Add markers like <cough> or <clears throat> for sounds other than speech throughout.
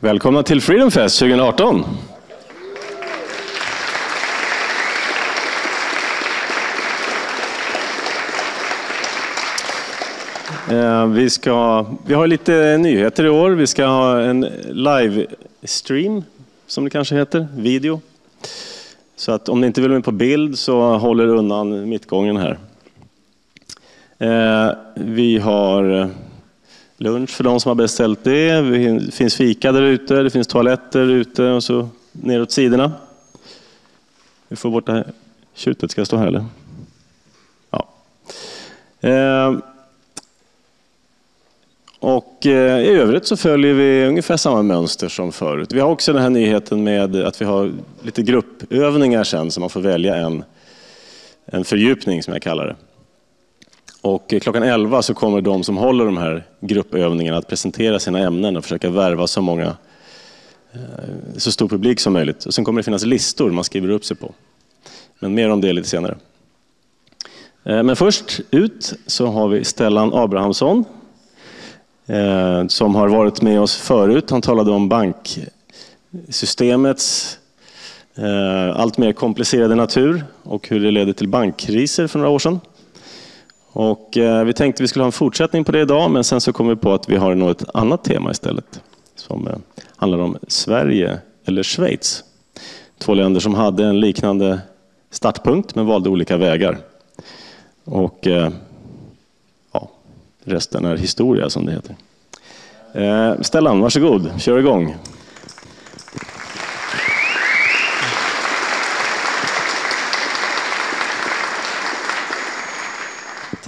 Välkomna till Freedom Fest 2018. Eh, vi, ska, vi har lite nyheter i år. Vi ska ha en livestream, som det kanske heter, video. Så att om ni inte vill med på bild så håller undan mittgången här. Eh, vi har lunch för de som har beställt det. Det finns fika där ute, det finns toaletter ute och så neråt sidorna. Vi får bort det här tjutet, ska jag stå här eller? Ja. Eh, och eh, i övrigt så följer vi ungefär samma mönster som förut. Vi har också den här nyheten med att vi har lite gruppövningar sen så man får välja en, en fördjupning som jag kallar det. Och klockan 11 så kommer de som håller de här gruppövningarna att presentera sina ämnen och försöka värva så många, eh, så stor publik som möjligt. Och sen kommer det finnas listor man skriver upp sig på. Men mer om det lite senare. Eh, men först ut så har vi Stellan Abrahamsson eh, som har varit med oss förut. Han talade om banksystemets allt mer komplicerade natur och hur det leder till bankkriser för några år sedan. Och eh, vi tänkte vi skulle ha en fortsättning på det idag, men sen så kom vi på att vi har något annat tema istället. Som eh, handlar om Sverige eller Schweiz. Två länder som hade en liknande startpunkt, men valde olika vägar. Och eh, ja, resten är historia, som det heter. Stellan, varsågod, kör igång.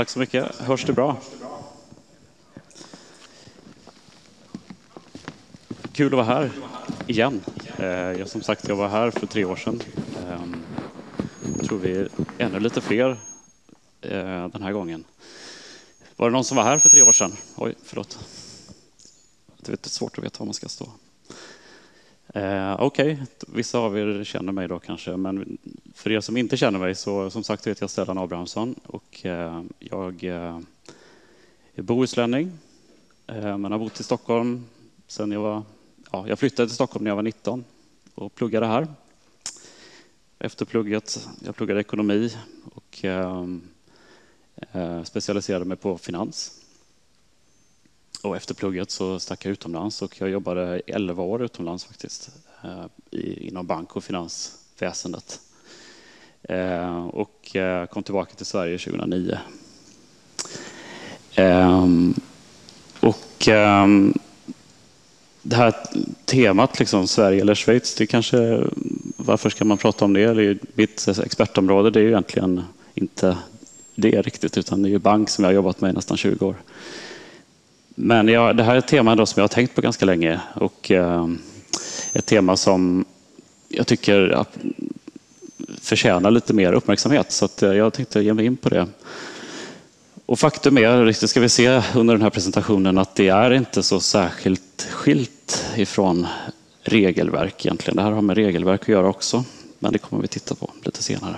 Tack så mycket. Hörs det bra? Kul att vara här igen. Eh, jag, som sagt, jag var här för tre år sedan. Ehm, jag tror vi är ännu lite fler eh, den här gången. Var det någon som var här för tre år sedan? Oj, förlåt. Det är svårt att veta var man ska stå. Eh, Okej, okay. vissa av er känner mig då kanske, men för er som inte känner mig så som sagt heter jag Stellan Abrahamsson och eh, jag eh, är bohuslänning eh, men har bott i Stockholm sen jag var, ja, jag flyttade till Stockholm när jag var 19 och pluggade här. Efter plugget, jag pluggade ekonomi och eh, eh specialiserade mig på finans. Och efter plugget så stack jag utomlands och jag jobbade 11 år utomlands faktiskt eh, inom bank och finansväsendet. Eh, och eh, kom tillbaka till Sverige 2009. Ehm, och ehm, det här temat, liksom, Sverige eller Schweiz, det kanske, varför ska man prata om det? det är mitt expertområde det är ju egentligen inte det riktigt, utan det är ju bank som jag har jobbat med i nästan 20 år. Men jag, det här är ett tema då som jag har tänkt på ganska länge och eh, ett tema som jag tycker förtjänar lite mer uppmärksamhet. Så att eh, jag tänkte ge mig in på det. Och faktum är, det ska vi se under den här presentationen, att det är inte så särskilt skilt ifrån regelverk egentligen. Det här har med regelverk att göra också, men det kommer vi titta på lite senare.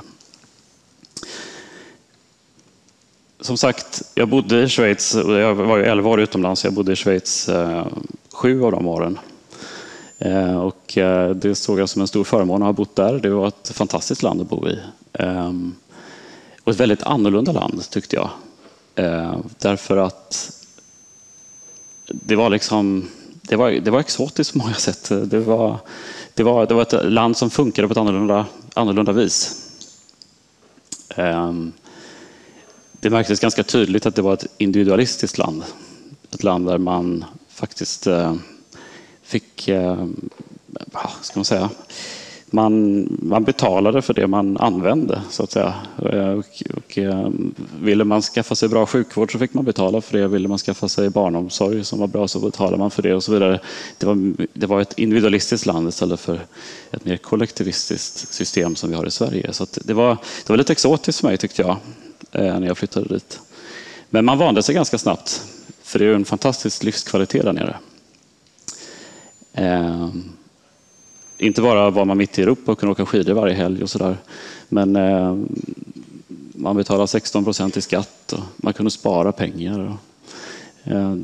Som sagt, jag bodde i Schweiz, jag var ju 11 år utomlands, jag bodde i Schweiz eh, sju av de åren. Eh, och eh, det såg jag som en stor förmån att ha bott där. Det var ett fantastiskt land att bo i. Eh, och ett väldigt annorlunda land tyckte jag. Eh, därför att det var liksom det var, det var exotiskt på många sätt. Det var, det, var, det var ett land som funkade på ett annorlunda, annorlunda vis. Um, det märktes ganska tydligt att det var ett individualistiskt land. Ett land där man faktiskt eh, fick, eh, Vad ska man säga, man, man betalade för det man använde, så att säga. Eh, och, och, ville man skaffa sig bra sjukvård så fick man betala för det. Ville man skaffa sig barnomsorg som var bra så betalade man för det och så vidare. Det var, det var ett individualistiskt land istället för ett mer kollektivistiskt system som vi har i Sverige. Så det, var, det var lite exotiskt för mig tyckte jag. Eh, när jag flyttade dit. Men man vande sig ganska snabbt, för det är en fantastisk livskvalitet där nere. Eh, inte bara var man mitt i Europa och kunde åka skidor varje helg och sådär, men eh, man betalade 16 procent i skatt och man kunde spara pengar. Och, eh,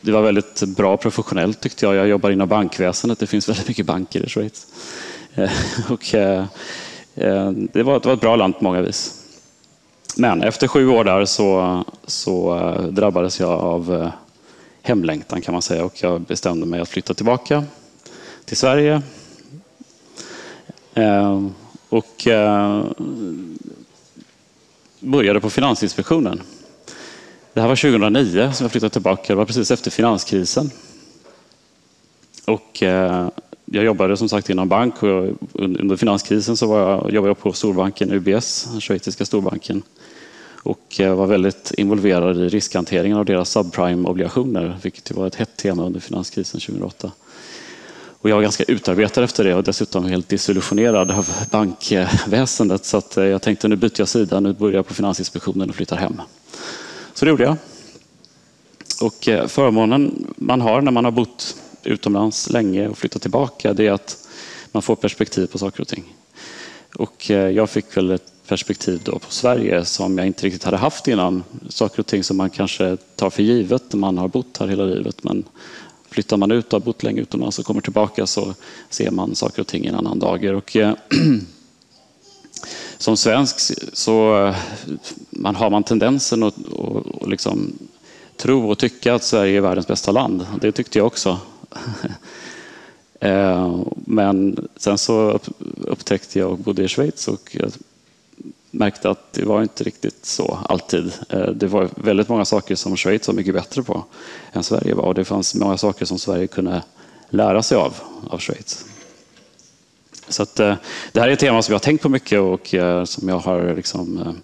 det var väldigt bra professionellt tyckte jag. Jag jobbar inom bankväsendet. Det finns väldigt mycket banker i Schweiz. Eh, <laughs> och, eh, det, var, det var ett bra land på många vis. Men efter sju år där så, så eh, drabbades jag av eh, hemlängtan kan man säga och jag bestämde mig att flytta tillbaka till Sverige. Eh, och började på Finansinspektionen. Det här var 2009 som jag flyttade tillbaka. Det var precis efter finanskrisen. Och jag jobbade som sagt inom bank och under finanskrisen så var jag, jobbade jag på storbanken UBS, den schweiziska storbanken. Och var väldigt involverad i riskhanteringen av deras subprime-obligationer, vilket var ett hett tema under finanskrisen 2008. Och jag var ganska utarbetad efter det och dessutom helt desillusionerad av bankväsendet. Så att eh, jag tänkte nu byter jag sida, nu börjar jag på Finansinspektionen och flyttar hem. Så det gjorde jag. Och eh, förmånen man har när man har bott utomlands länge och flytta tillbaka, det är att man får perspektiv på saker och ting. Och eh, jag fick väl ett perspektiv då på Sverige som jag inte riktigt hade haft innan. Saker och ting som man kanske tar för givet när man har bott här hela livet. Men flyttar man ut och har bott länge utomlands och kommer tillbaka så ser man saker och ting i en annan dager. Och, eh, <clears throat> som svensk så eh, man har man tendensen att och, och liksom tro och tycka att Sverige är världens bästa land. Det tyckte jag också. <laughs> Eh, men sen så upptäckte jag och bodde i Schweiz och märkte att det var inte riktigt så alltid. Eh, det var väldigt många saker som Schweiz var mycket bättre på än Sverige var och det fanns många saker som Sverige kunde lära sig av, av Schweiz. Så att, eh, det här är ett tema som jag har tänkt på mycket och som jag har liksom,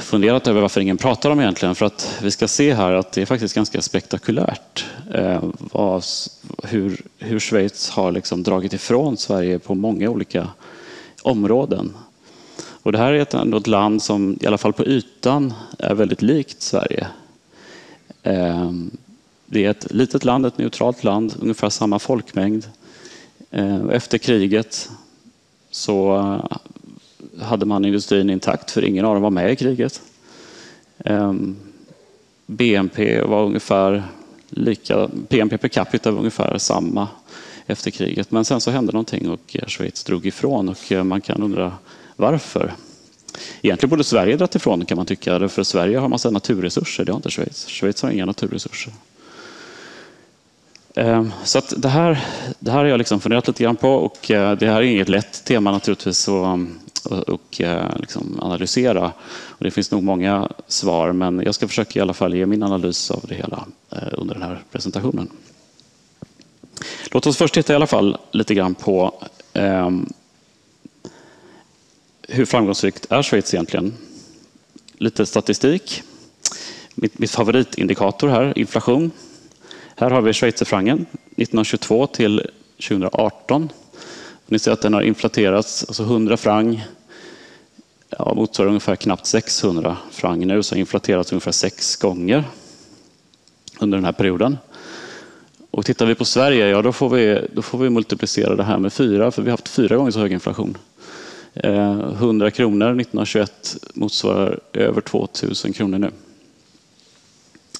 funderat över varför ingen pratar om egentligen. För att vi ska se här att det är faktiskt ganska spektakulärt eh, vad, hur, hur Schweiz har liksom dragit ifrån Sverige på många olika områden. Och det här är ett, ändå ett land som i alla fall på ytan är väldigt likt Sverige. Eh, det är ett litet land, ett neutralt land, ungefär samma folkmängd. Eh, efter kriget så hade man industrin intakt för ingen av dem var med i kriget. Ehm, BNP var ungefär lika, BNP per capita var ungefär samma efter kriget. Men sen så hände någonting och Schweiz drog ifrån och eh, man kan undra varför? Egentligen borde Sverige dra ifrån kan man tycka, för Sverige har massa naturresurser, det har inte Schweiz. Schweiz har inga naturresurser. Ehm, så att det, här, det här har jag liksom funderat lite grann på och eh, det här är inget lätt tema naturligtvis att och, eh, liksom analysera. Och det finns nog många svar men jag ska försöka i alla fall ge min analys av det hela eh, under den här presentationen. Låt oss först titta i alla fall lite grann på eh, hur framgångsrikt är Schweiz egentligen? Lite statistik. Mitt, mitt favoritindikator här, inflation. Här har vi schweizerfrancen 1922 till 2018. Ni ser att den har inflaterats, alltså 100 franc ja, motsvarar ungefär knappt 600 franc nu, så har inflaterats ungefär sex gånger under den här perioden. Och tittar vi på Sverige, ja då får vi, då får vi multiplicera det här med fyra, för vi har haft fyra gånger så hög inflation. Eh, 100 kronor 1921 motsvarar över 2000 kronor nu.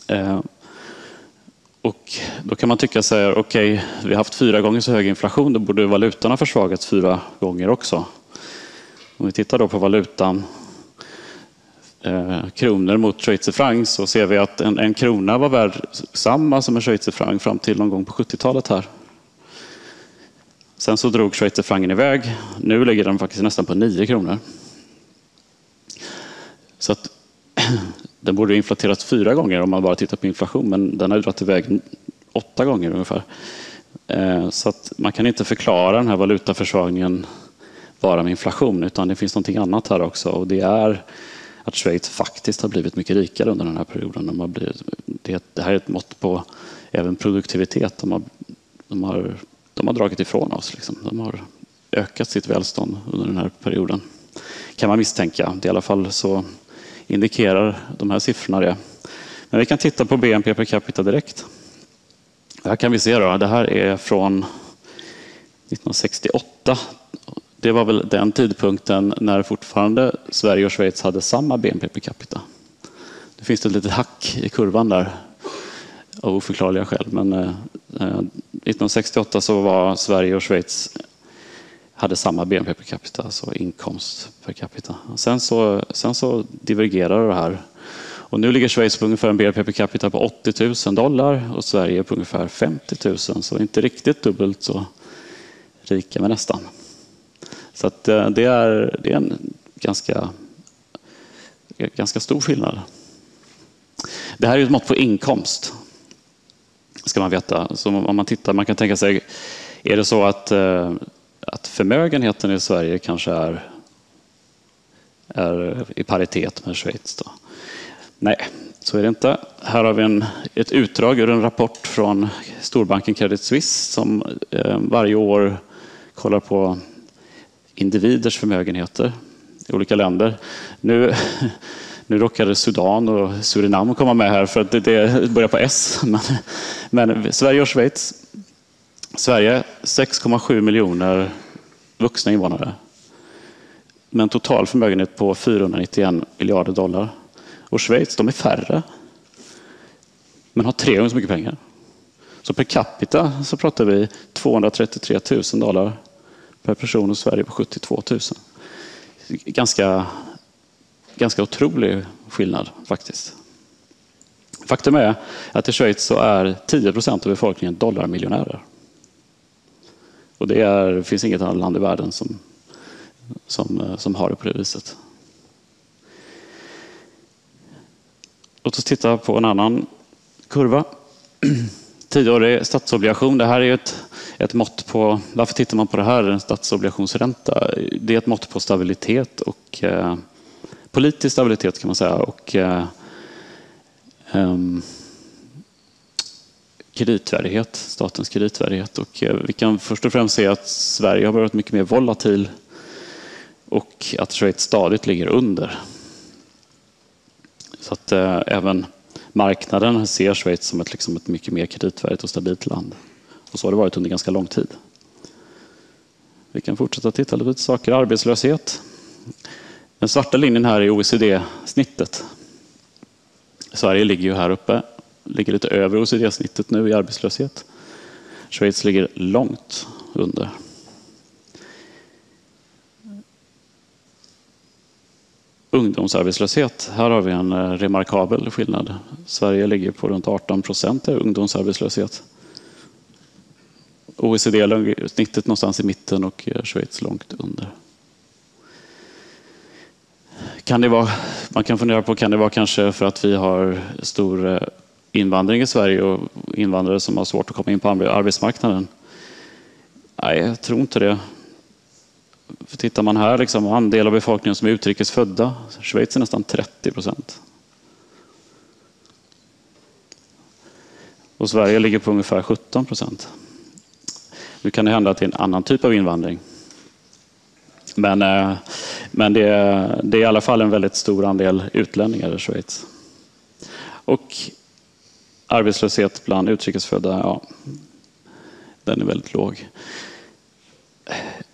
Eh, och då kan man tycka så här, okej, okay, vi har haft fyra gånger så hög inflation, då borde valutan ha försvagats fyra gånger också. Om vi tittar då på valutan, eh, kronor mot schweizerfranc, så ser vi att en, en krona var värd samma som en schweizerfranc fram till någon gång på 70-talet här. Sen så drog schweizerfrancen iväg. Nu ligger den faktiskt nästan på 9 kronor. Så att <clears throat> den borde inflaterats fyra gånger om man bara tittar på inflation, men den har ju dragit iväg åtta gånger ungefär. Eh, så att man kan inte förklara den här valutaförsvagningen bara med inflation, utan det finns någonting annat här också. Och det är att Schweiz faktiskt har blivit mycket rikare under den här perioden. De har blivit, det, här är ett mått på även produktivitet. De har, de har de har dragit ifrån oss. Liksom. De har ökat sitt välstånd under den här perioden. Kan man misstänka. I alla fall så indikerar de här siffrorna det. Men vi kan titta på BNP per capita direkt. Här kan vi se då, det här är från 1968. Det var väl den tidpunkten när fortfarande Sverige och Schweiz hade samma BNP per capita. Det finns ett litet hack i kurvan där av oförklarliga skäl. Men eh, eh, 1968 så var Sverige och Schweiz hade samma BNP per capita, alltså inkomst per capita. Sen så, sen så divergerade det här. Och nu ligger Schweiz på ungefär en BNP per capita på 80 000 dollar och Sverige på ungefär 50 000. Så inte riktigt dubbelt så rika, men nästan. Så att eh, det, är, det är en ganska, ganska stor skillnad. Det här är ett mått på inkomst, ska man veta. Så om man tittar, man kan tänka sig, är det så att, eh, att förmögenheten i Sverige kanske är, är i paritet med Schweiz? Då? Nej, så är det inte. Här har vi en, ett utdrag ur en rapport från storbanken Credit Suisse som eh, varje år kollar på individers förmögenheter i olika länder. Nu, <laughs> nu råkade Sudan och Surinam komma med här för att det, det börjar på S. <laughs> Men, men Sverige och Schweiz. Sverige 6,7 miljoner vuxna invånare. Med en total förmögenhet på 491 miljarder dollar. Och Schweiz, de är färre. Men har tre gånger så mycket pengar. Så per capita så pratar vi 233 000 dollar per person och Sverige på 72 000. Ganska, ganska otrolig skillnad faktiskt. Faktum är att i Schweiz så är 10 procent av befolkningen dollarmiljonärer. Och det är, finns inget annat land i världen som, som, eh, som har det på det viset. Låt oss titta på en annan kurva. <clears throat> Tioårig statsobligation. Det här är ett, ett mått på, varför tittar man på det här, en statsobligationsränta? Det är ett mått på stabilitet och eh, politisk stabilitet kan man säga. Och, eh, um, kreditvärdighet, statens kreditvärdighet. Och eh, vi kan först och främst se att Sverige har varit mycket mer volatil och att Schweiz stadigt ligger under. Så att eh, även marknaden ser Schweiz som ett, liksom ett mycket mer kreditvärdigt och stabilt land. Och så har det varit under ganska lång tid. Vi kan fortsätta titta lite på saker. Arbetslöshet. Den svarta linjen här är OECD-snittet. Sverige ligger ju här uppe, ligger lite över OECD-snittet nu i arbetslöshet. Schweiz ligger långt under. Ungdomsarbetslöshet. Här har vi en eh, remarkabel skillnad. Sverige ligger på runt 18 procent i ungdomsarbetslöshet. OECD snittet någonstans i mitten och eh, Schweiz långt under. Kan det vara, man kan fundera på, kan det vara kanske för att vi har stor eh, invandring i Sverige och invandrare som har svårt att komma in på arbetsmarknaden? Nej, jag tror inte det. För tittar man här, liksom, andel av befolkningen som är utrikesfödda, Schweiz är nästan 30 procent. Och Sverige ligger på ungefär 17 procent. Nu kan det hända att det är en annan typ av invandring. Men, eh, men det, är, det är i alla fall en väldigt stor andel utlänningar i Schweiz. Och arbetslöshet bland utrikesfödda, ja, den är väldigt låg.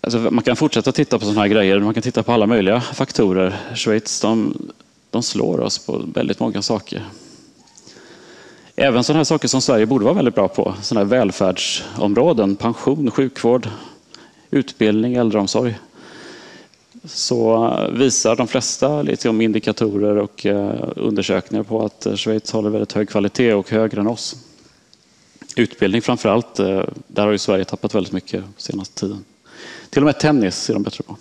Alltså man kan fortsätta titta på sådana här grejer. Man kan titta på alla möjliga faktorer. Schweiz de, de slår oss på väldigt många saker. Även sådana här saker som Sverige borde vara väldigt bra på. Sådana här välfärdsområden, pension, sjukvård, utbildning, äldreomsorg. Så visar de flesta liksom indikatorer och eh, undersökningar på att eh, Schweiz håller väldigt hög kvalitet och högre än oss. Utbildning framför allt, eh, där har ju Sverige tappat väldigt mycket senaste tiden. Till och med tennis är de bättre på.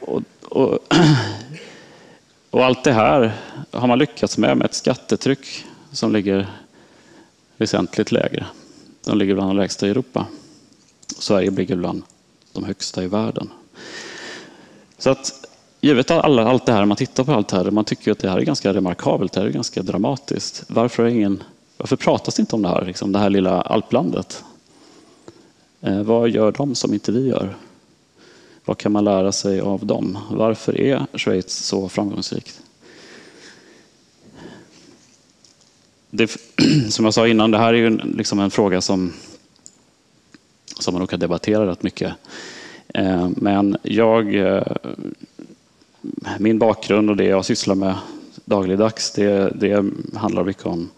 Och, och, <clears throat> och, allt det här har man lyckats med med ett skattetryck som ligger väsentligt lägre. De ligger bland de lägsta i Europa. Sverige ligger bland de högsta i världen. Så att givet alla, allt det här, man tittar på allt det här, man tycker att det här är ganska remarkabelt, det här är ganska dramatiskt. Varför, ingen, varför pratas det inte om det här, liksom, det här lilla alplandet? Eh, vad gör de som inte vi gör? Vad kan man lära sig av dem? Varför är Schweiz så framgångsrikt? Det, <clears throat> som jag sa innan, det här är ju liksom en fråga som, som man nog kan debattera rätt mycket. Eh, men jag, eh, min bakgrund och det jag sysslar med dagligdags, det, det handlar mycket om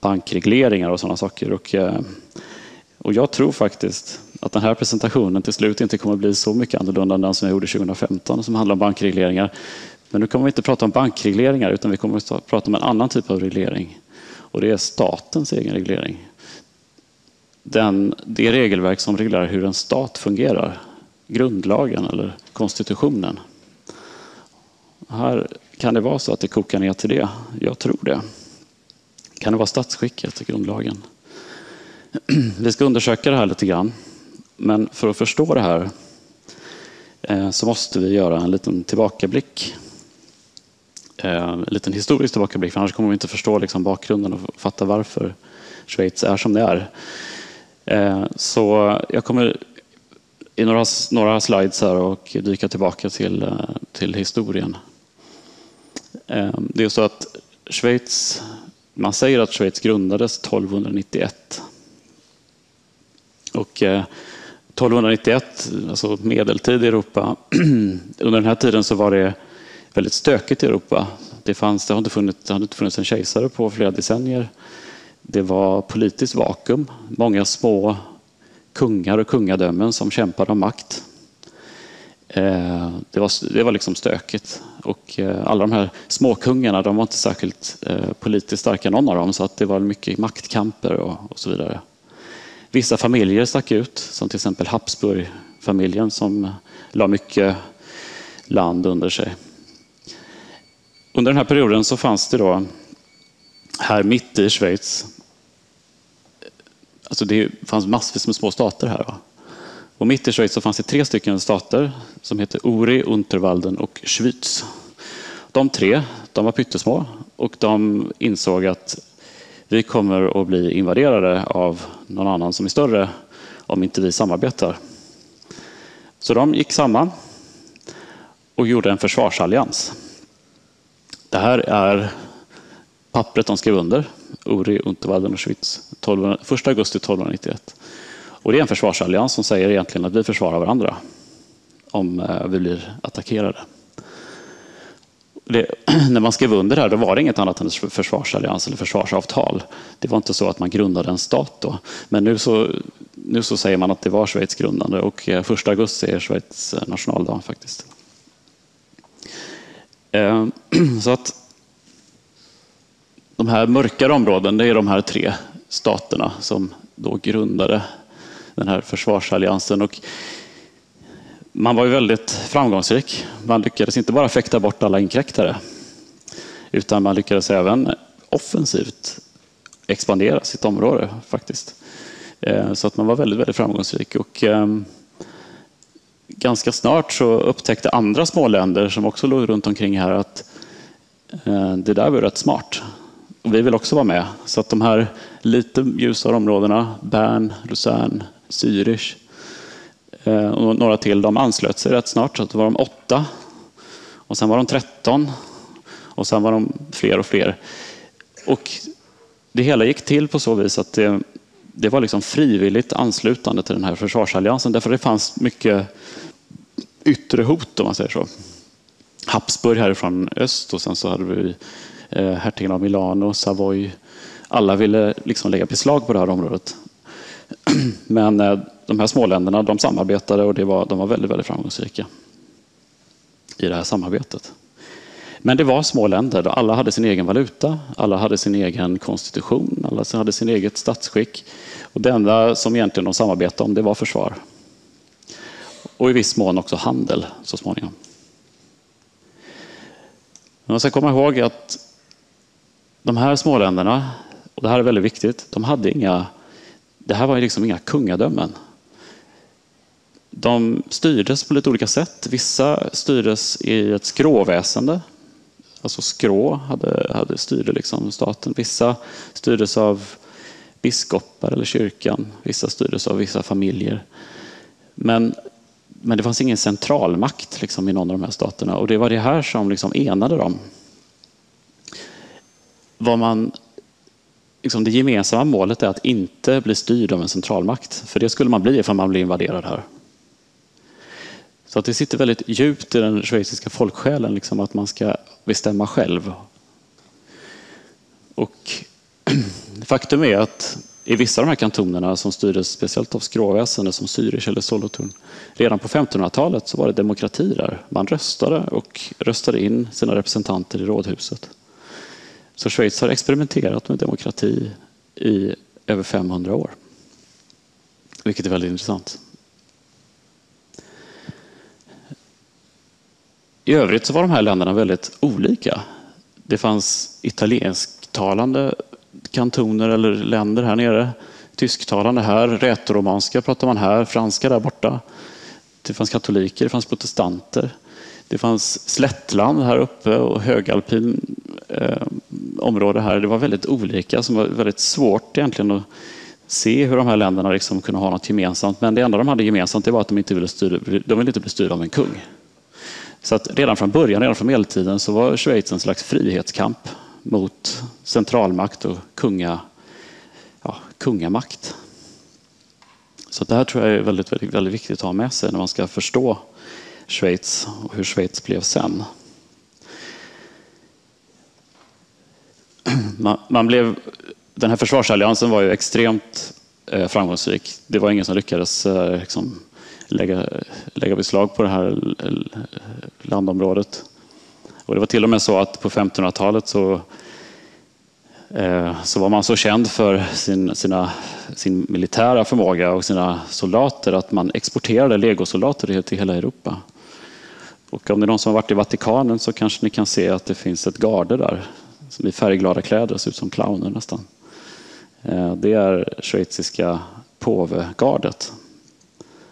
bankregleringar och sådana saker. Och, eh, och jag tror faktiskt att den här presentationen till slut inte kommer att bli så mycket annorlunda än den som jag gjorde 2015 som handlar om bankregleringar. Men nu kommer vi inte prata om bankregleringar utan vi kommer att prata om en annan typ av reglering. Och det är statens egen reglering. Den, det regelverk som reglerar hur en stat fungerar. Grundlagen eller konstitutionen. Här kan det vara så att det kokar ner till det. Jag tror det. Kan det vara statsskicket, grundlagen? <clears throat> Vi ska undersöka det här lite grann. Men för att förstå det här eh, så måste vi göra en liten tillbakablick. Eh, en liten historisk tillbakablick, för annars kommer vi inte förstå liksom bakgrunden och fatta varför Schweiz är som det är. Eh, så jag kommer i några, några slides här och dyka tillbaka till, eh, till historien. Eh, det är så att Schweiz, man säger att Schweiz grundades 1291. Och 1291, alltså medeltid i Europa, <clears throat> under den här tiden så var det väldigt stökigt i Europa. Det, fanns, det, har inte funnits, det hade inte funnits en kejsare på flera decennier. Det var politiskt vakuum. Många små kungar och kungadömen som kämpade om makt. Eh, det var, det var liksom stökigt. Och eh, alla de här småkungarna de var inte särskilt eh, politiskt starka, någon av dem. Så att det var mycket maktkamper och, och så vidare. Vissa familjer stack ut, som till exempel Habsburgfamiljen som la mycket land under sig. Under den här perioden så fanns det då här mitt i Schweiz, alltså det fanns massvis med små stater här. Och mitt i Schweiz så fanns det tre stycken stater som heter Uri, Unterwalden och Schwyz. De tre de var pyttesmå och de insåg att vi kommer att bli invaderade av någon annan som är större om inte vi samarbetar. Så de gick samman och gjorde en försvarsallians. Det här är pappret de skrev under, Uri, Unterwalden och Schwyz, 1 augusti 1291. Och det är en försvarsallians som säger egentligen att vi försvarar varandra om eh, vi blir attackerade. Det, <clears throat> när man skrev under det här då var det inget annat än försvarsallians eller försvarsavtal. Det var inte så att man grundade en stat då. Men nu så, nu så säger man att det var Schweiz grundande och eh, 1 augusti är Schweiz eh, nationaldag faktiskt. <clears throat> Så att de här mörkare områden, det är de här tre staterna som då grundade den här försvarsalliansen. Och man var ju väldigt framgångsrik. Man lyckades inte bara fäkta bort alla inkräktare, utan man lyckades även offensivt expandera sitt område faktiskt. Eh, så att man var väldigt, väldigt framgångsrik. Och, ehm, ganska snart så upptäckte andra småländer som också låg runt omkring här att eh, det där var rätt smart. Och vi vill också vara med. Så att de här lite ljusare områdena, Bern, Luzern, Zürich eh, och några till, de anslöt sig rätt snart. Så att det var de åtta. Och sen var de tretton. Och sen var de fler och fler. Och det hela gick till på så vis att det, det var liksom frivilligt anslutande till den här försvarsalliansen. Därför det fanns mycket yttre hot om man säger så. Habsburg härifrån öst och sen så hade vi Eh, hertigen av Milano, Savoy. Alla ville liksom lägga beslag på det här området. <clears throat> Men eh, de här småländerna de samarbetade och det var, de var väldigt, väldigt framgångsrika i det här samarbetet. Men det var små länder. Alla hade sin egen valuta, alla hade sin egen konstitution, alla hade sin eget statsskick. Och det enda som egentligen de samarbetade om det var försvar. Och i viss mån också handel så småningom. Man ska komma ihåg att de här småländerna, och det här är väldigt viktigt, de hade inga, det här var liksom inga kungadömen. De styrdes på lite olika sätt. Vissa styrdes i ett skråväsende. Alltså skrå hade, hade styrde liksom staten. Vissa styrdes av biskopar eller kyrkan. Vissa styrdes av vissa familjer. Men, men det fanns ingen centralmakt liksom, i någon av de här staterna. Och det var det här som liksom enade dem. Vad man, liksom det gemensamma målet är att inte bli styrd av en centralmakt. För det skulle man bli ifall man blev invaderad här. Så att det sitter väldigt djupt i den schweiziska folksjälen liksom, att man ska bestämma själv Och <clears throat> faktum är att i vissa av de här kantonerna som styrdes speciellt av skråväsende som Zürich eller Solothurn, redan på 1500-talet så var det demokrati där. Man röstade och röstade in sina representanter i rådhuset. Så Schweiz har experimenterat med demokrati i över 500 år. Vilket är väldigt intressant. I övrigt så var de här länderna väldigt olika. Det fanns italiensktalande kantoner eller länder här nere. Tysktalande här, rätoromanska pratar man här, franska där borta. Det fanns katoliker, det fanns protestanter. Det fanns slättland här uppe och högalpin eh, område här. Det var väldigt olika, som var väldigt svårt egentligen att se hur de här länderna liksom kunde ha något gemensamt. Men det enda de hade gemensamt det var att de inte ville, styra, de ville inte bli styrda av en kung. Så att redan från början, redan från medeltiden, så var Schweiz en slags frihetskamp mot centralmakt och kunga, ja, kungamakt. Så det här tror jag är väldigt, väldigt, väldigt viktigt att ha med sig när man ska förstå Schweiz och hur Schweiz blev sen. Man, man blev, den här försvarsalliansen var ju extremt eh, framgångsrik. Det var ingen som lyckades eh, liksom, lägga, lägga beslag på det här eh, landområdet. Och det var till och med så att på 1500-talet så, eh, så var man så känd för sin, sina, sin militära förmåga och sina soldater att man exporterade legosoldater till hela Europa. Och om det är någon som har varit i Vatikanen så kanske ni kan se att det finns ett garde där som i färgglada kläder ser ut som clowner nästan. Eh, det är schweiziska påvegardet.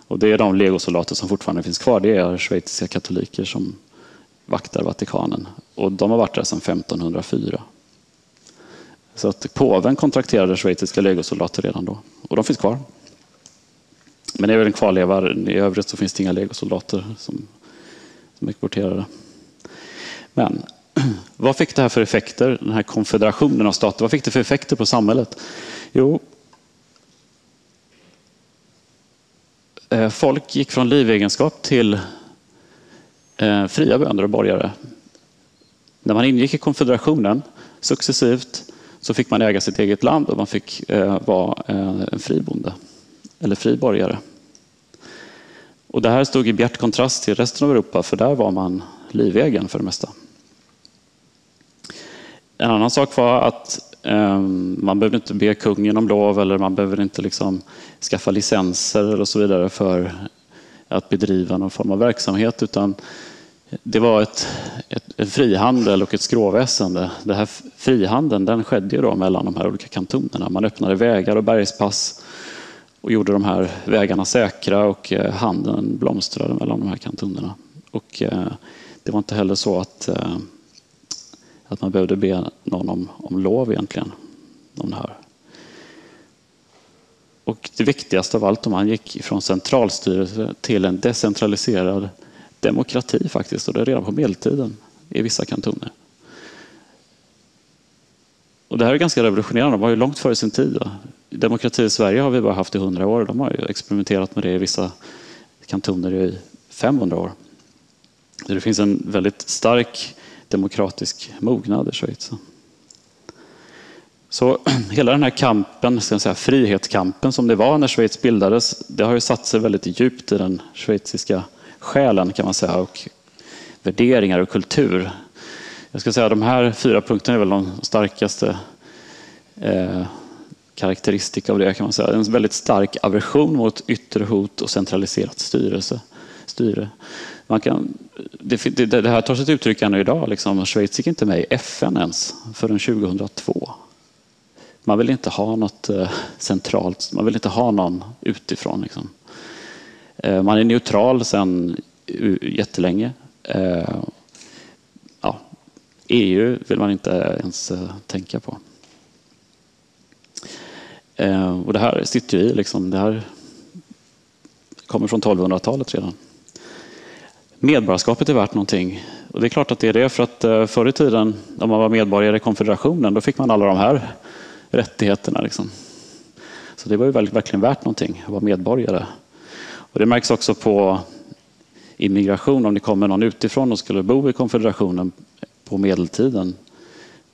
Och det är de legosoldater som fortfarande finns kvar. Det är schweiziska katoliker som vaktar Vatikanen. Och de har varit där sedan 1504. Så att påven kontrakterade schweiziska legosoldater redan då. Och de finns kvar. Men det är väl en kvarleva. I övrigt så finns det inga legosoldater som, som exporterade. Men <clears throat> vad fick det här för effekter, den här konfederationen av stater? Vad fick det för effekter på samhället? Jo, eh, folk gick från livegenskap till eh, fria bönder och borgare. När man ingick i konfederationen successivt så fick man äga sitt eget land och man fick eh, vara en fribonde eller fri borgare. Och det här stod i bjärt kontrast till resten av Europa för där var man livegen för det mesta. En annan sak var att eh, man behövde inte be kungen om lov eller man behövde inte liksom skaffa licenser och så vidare för att bedriva någon form av verksamhet utan det var ett, ett, ett frihandel och ett skråväsende. Den här frihandeln den skedde ju då mellan de här olika kantonerna. Man öppnade vägar och bergspass och gjorde de här vägarna säkra och eh, handeln blomstrade mellan de här kantonerna. Och eh, det var inte heller så att, eh, att man behövde be någon om, om lov egentligen. Om det här. Och det viktigaste av allt, om man gick från centralstyrelse till en decentraliserad demokrati faktiskt, och det är redan på medeltiden i vissa kantoner. Och det här är ganska revolutionerande, de var ju långt före sin tid. Demokrati i Sverige har vi bara haft i 100 år, de har ju experimenterat med det i vissa kantoner i 500 år. Så det finns en väldigt stark demokratisk mognad i Schweiz. Så <clears throat> hela den här kampen, ska säga, frihetskampen som det var när Schweiz bildades, det har ju satt sig väldigt djupt i den schweiziska själen kan man säga och värderingar och kultur. Jag ska säga att de här fyra punkterna är väl de starkaste eh, karaktäristika av det kan man säga. En väldigt stark aversion mot yttre hot och centraliserat styrelse, styre. Man kan, det, det, det här tar sig till uttryck ännu idag. Liksom. Schweiz gick inte med i FN ens förrän 2002. Man vill inte ha något eh, centralt, man vill inte ha någon utifrån. Liksom. Eh, man är neutral sedan jättelänge. Eh, EU vill man inte ens eh, tänka på. Eh, och det här sitter ju i, liksom, det här kommer från 1200-talet redan. Medborgarskapet är värt någonting. Och det är klart att det är det, för att eh, förr i tiden, om man var medborgare i konfederationen, då fick man alla de här rättigheterna. Liksom. Så det var ju verkligen värt någonting att vara medborgare. Och det märks också på immigration. Om det kommer någon utifrån och skulle bo i konfederationen på medeltiden.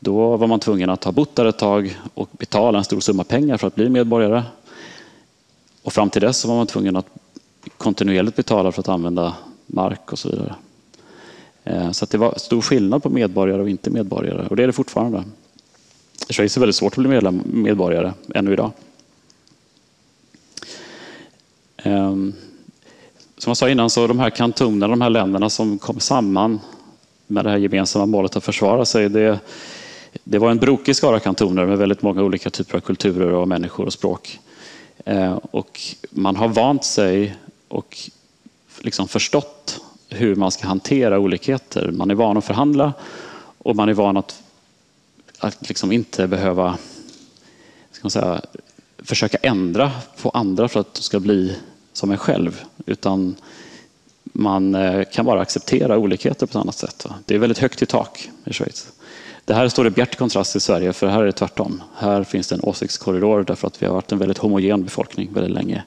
Då var man tvungen att ha bott där ett tag och betala en stor summa pengar för att bli medborgare. Och fram till dess så var man tvungen att kontinuerligt betala för att använda mark och så vidare. Eh, så det var stor skillnad på medborgare och inte medborgare och det är det fortfarande. I Schweiz är det väldigt svårt att bli medlem, medborgare ännu idag. Ehm, som jag sa innan, så de här kantonerna, de här länderna som kom samman med det här gemensamma målet att försvara sig, det, det var en brokig skara kantoner med väldigt många olika typer av kulturer och människor och språk. Eh, och man har vant sig och liksom förstått hur man ska hantera olikheter. Man är van att förhandla och man är van att, att liksom inte behöva ska man säga, försöka ändra på andra för att de ska bli som en själv. Utan man eh, kan bara acceptera olikheter på ett annat sätt. Det är väldigt högt i tak i Schweiz. Det här står i bjärt kontrast till Sverige, för här är det tvärtom. Här finns det en åsiktskorridor därför att vi har varit en väldigt homogen befolkning väldigt länge.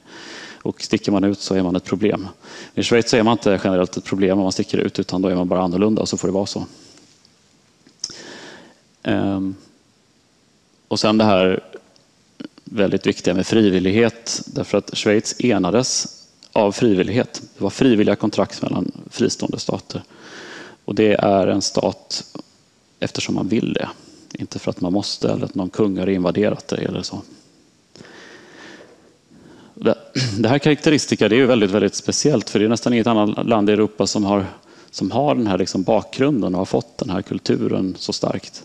Och sticker man ut så är man ett problem. I Schweiz så är man inte generellt ett problem om man sticker ut, utan då är man bara annorlunda och så får det vara så. Ehm, och sen det här väldigt viktiga med frivillighet, därför att Schweiz enades av frivillighet. Det var frivilliga kontrakt mellan fristående stater. Och det är en stat eftersom man vill det, inte för att man måste eller att någon kung har invaderat det eller så. Det här karaktäristika det är ju väldigt, väldigt speciellt för det är nästan inget annat land i Europa som har, som har den här liksom bakgrunden och har fått den här kulturen så starkt.